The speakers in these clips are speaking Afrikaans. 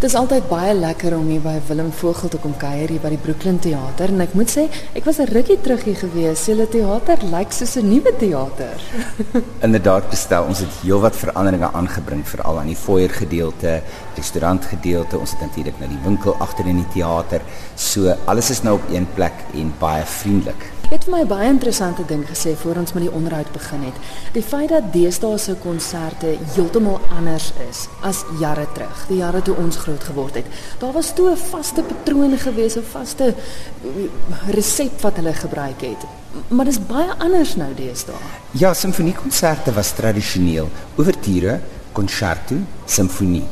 Dit is altyd baie lekker om hier by Willem Vogel te kom kuier hier by die Brooklyn Theater en ek moet sê, ek was 'n rukkie terug hier gewees. Julle teater lyk soos 'n nuwe teater. Inderdaad bestel ons het heelwat veranderinge aangebring veral aan die foyer gedeelte, restaurant gedeelte. Ons het natuurlik nou die winkel agter in die teater. So alles is nou op een plek en baie vriendelik. Jy het vir my baie interessante ding gesê voor ons met die onderhoud begin het. Die feit dat deesdae se konserte heeltemal anders is as jare terug, die jare toe ons groot geword het. Daar was toe 'n vaste patroon gewees, 'n vaste eh, resep wat hulle gebruik het. Maar dit is baie anders nou deesdae. Ja, simfoniekonserte was tradisioneel, ouverture, concerto, simfonie.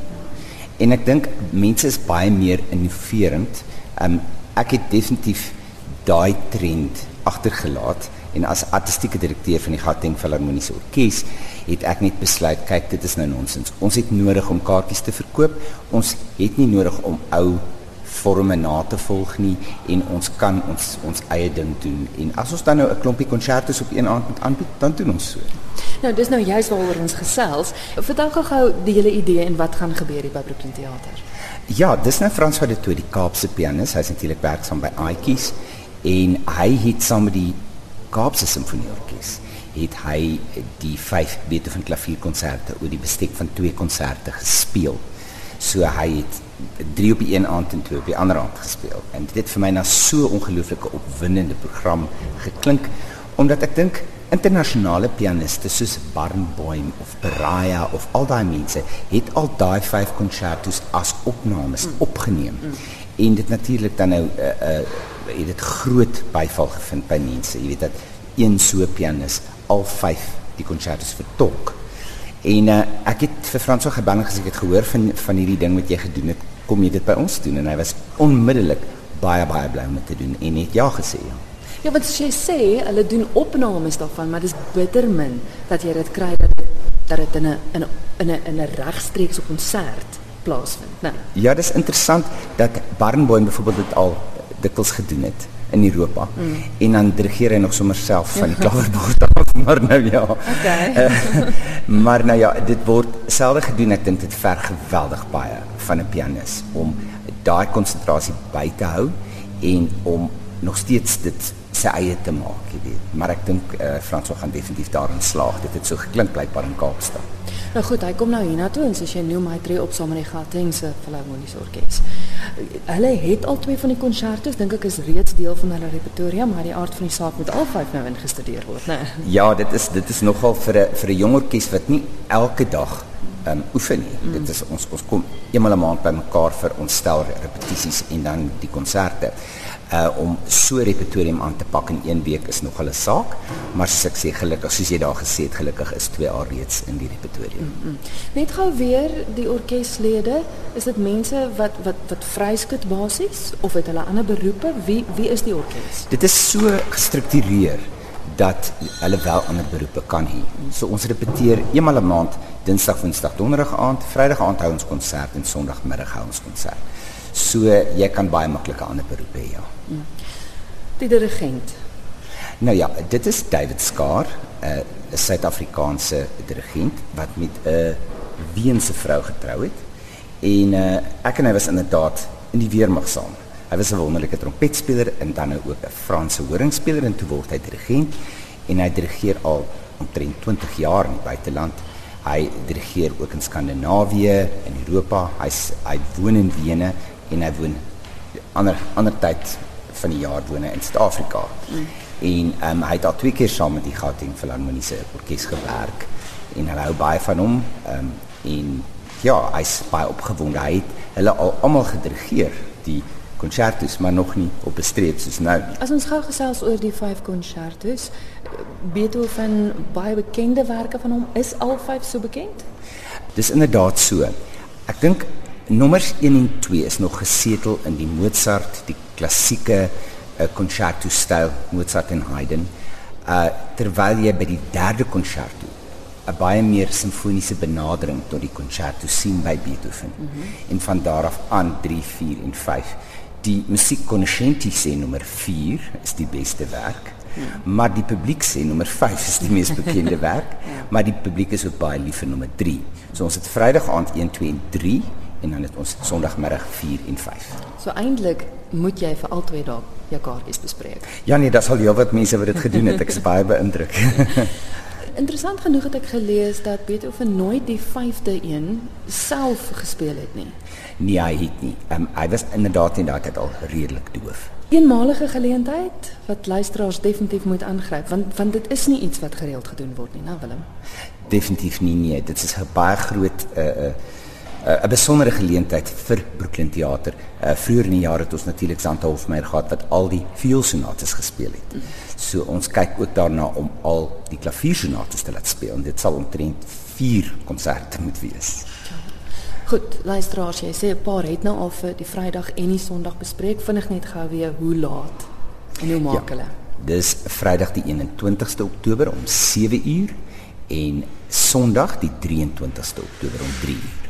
En ek dink mense is baie meer innoverend. Um, ek het definitief daai trend agtergelaat en as artistieke direkteur van die Gauteng Filharmoniese Orkees het ek net besluit kyk dit is nou nonsens. Ons het nodig om kaartjies te verkoop. Ons het nie nodig om ou forme na te volg nie en ons kan ons ons eie ding doen. En as ons dan nou 'n klompie konsertes op een aand moet aanbied, dan doen ons so. Nou dis nou juist waaroor ons gesels. Vertel gou-gou die hele idee en wat gaan gebeur hier by Brooklyn Theater. Ja, dis nou Frans van der Tooi, die Kaapse pianis. Hy's natuurlik werksaam by Aitjies en hy het saam met die Kaapse Simfonieorkes het hy die 5 Beethoven klavierkonserte oor die bestek van twee konserte gespeel. So hy het 3 op die een aand en 2 op die ander aand gespeel. En dit het vir my na so ongelooflike opwindende program geklink omdat ek dink internasionale pianiste soos Barenboim of Beraya of al daai mense het al daai 5 konsertos as opnames mm. opgeneem. Mm. En dit natuurlik dan nou uh, uh, het dit groot byval gevind by mense. Jy weet dat een so pianis al 5 die konsertos vertolk. En uh, ek het vir Frans so gebel en gesê ek het gehoor van van hierdie ding wat jy gedoen het. Kom jy dit by ons doen? En hy was onmiddellik baie baie bly om dit te doen en het ja gesê. Ja. Ja, want jy sê hulle doen opnames daarvan, maar dis bitter min dat jy dit kry dat dit dat dit in 'n in 'n in 'n regstreekse konsert plaasvind. Nou. Ja, dis interessant dat Barnboim byvoorbeeld dit al dikwels gedoen het in Europa. Mm. En dan dirigeer hy nog sommer self van die klaverbord af, maar nou ja. Okay. uh, maar nou ja, dit word selde gedoen. Ek dink dit ver geweldig baie van 'n pianis om daai konsentrasie by te hou en om nog steeds dit sy eie te maak, jy weet. Maar ek dink eh uh, Frans gaan definitief daarin slaag. Dit het so geklink blykbaar in Kaapstad. Nou goed, hy kom nou hiernatoe en soos jy noem, hy tree op saam met die Gautengse Filharmoniese Orkees. Hulle het al twee van die konsertos, dink ek is reeds deel van hulle repertoire, maar die aard van die saak moet al vyf nou ingestudeer word, né? Nee. Ja, dit is dit is nogal vir 'n vir 'n jong orkes wat nie elke dag um, oefen nie. Mm. Dit is ons ons kom eenmal 'n maand bymekaar vir ons stel repetisies en dan die konserte uh om so repertorium aan te pak in een week is nog 'n saak, maar soos ek sê gelukkig, soos jy daar gesê het, gelukkig is twee al reeds in die repertorium. Mm -hmm. Net gou weer die orkeslede, is dit mense wat wat wat vryskut basies of het hulle ander beroepe? Wie wie is die orkes? Dit is so gestruktureer dat hulle wel ander beroepe kan hê. So ons repeteer eenmal 'n maand, Dinsdag, Woensdag, Donderdag aand, Vrydag aand hou ons konsert en Sondagmiddag hou ons konsert. So jy kan baie maklike ander beroepe hê, ja. Die dirigent. Nou ja, dit is David Skaar, 'n Suid-Afrikaanse dirigent wat met 'n Weense vrou getrou het. En uh, ek en hy was inderdaad in die weermag saam. Hy was 'n wonderlike trompetspeler en dan nou ook 'n Franse horingspeler en toe word hy dirigent en hy dirigeer al omtrent 20 jaar in die buiteland. Hy dirigeer ook in Skandinawië en Europa. Hy's hy woon in Wene en hy woon ander ander tyd van die jaar woon in Suid-Afrika. Mm. En um, hy het al twee keer saam met die Gauteng Filharmoniese Orkees gewerk en hulle hou baie van hom. Um, en ja, hy's baie opgewonde. Hy het hulle al almal gedirigeer die konsertos maar nog nie op bestreep soos nou nie. As ons gou gesels oor die vyf konsertos, Beethoven baie bekende werke van hom is al vyf so bekend? Dis inderdaad so. Ek dink nommers 1 en 2 is nog gesetel in die Mozart, die klassieke uh, concerto styl Mozart en Haydn. Uh terwyl jy by die derde concerto 'n baie meer simfoniese benadering tot die concerto sien by Beethoven. Mm -hmm. En van daar af aan 3, 4 en 5. Die musiekkonsentie sê nommer 4 is die beste werk. Hmm. Maar die publiek sê nommer 5 is die mees bekende werk, ja. maar die publiek is ook baie lief vir nommer 3. So ons het Vrydag aand 1 2 en 3 en dan het ons Sondagmiddag 4 en 5. So eintlik moet jy vir al twee dae jou kaartjies bespreek. Ja nee, daar sal heelwat mense wat dit gedoen het. Ek is baie beïndruk. Interessant genoeg het ek gelees dat Beethoven nooit die 5de een self gespeel het nie. nee, hy het nie. Um, hy was inderdaad in daai tyd al redelik doof. Eenmalige geleentheid wat luisteraars definitief moet aangryp want want dit is nie iets wat gereeld gedoen word nie, né Willem? Definitief nie nee, dit is 'n baie groot uh, uh, 'n besondere geleentheid vir Brooklyn Theater. Uh, vroeger in die jare het ons natuurlik Santa Hofmeyer gehad wat al die vioolsonates gespeel het. So ons kyk ook daarna om al die klaviersonates te laat speel en dit sal omtrent 4 konserte moet wees. Goed, luisteraars, jy sê 'n paar het nou al vir die Vrydag en die Sondag bespreek. Vinnig net gou weer hoe laat en hoe maak ja. hulle? Dis Vrydag die 21ste Oktober om 7uur en Sondag die 23ste Oktober om 3uur.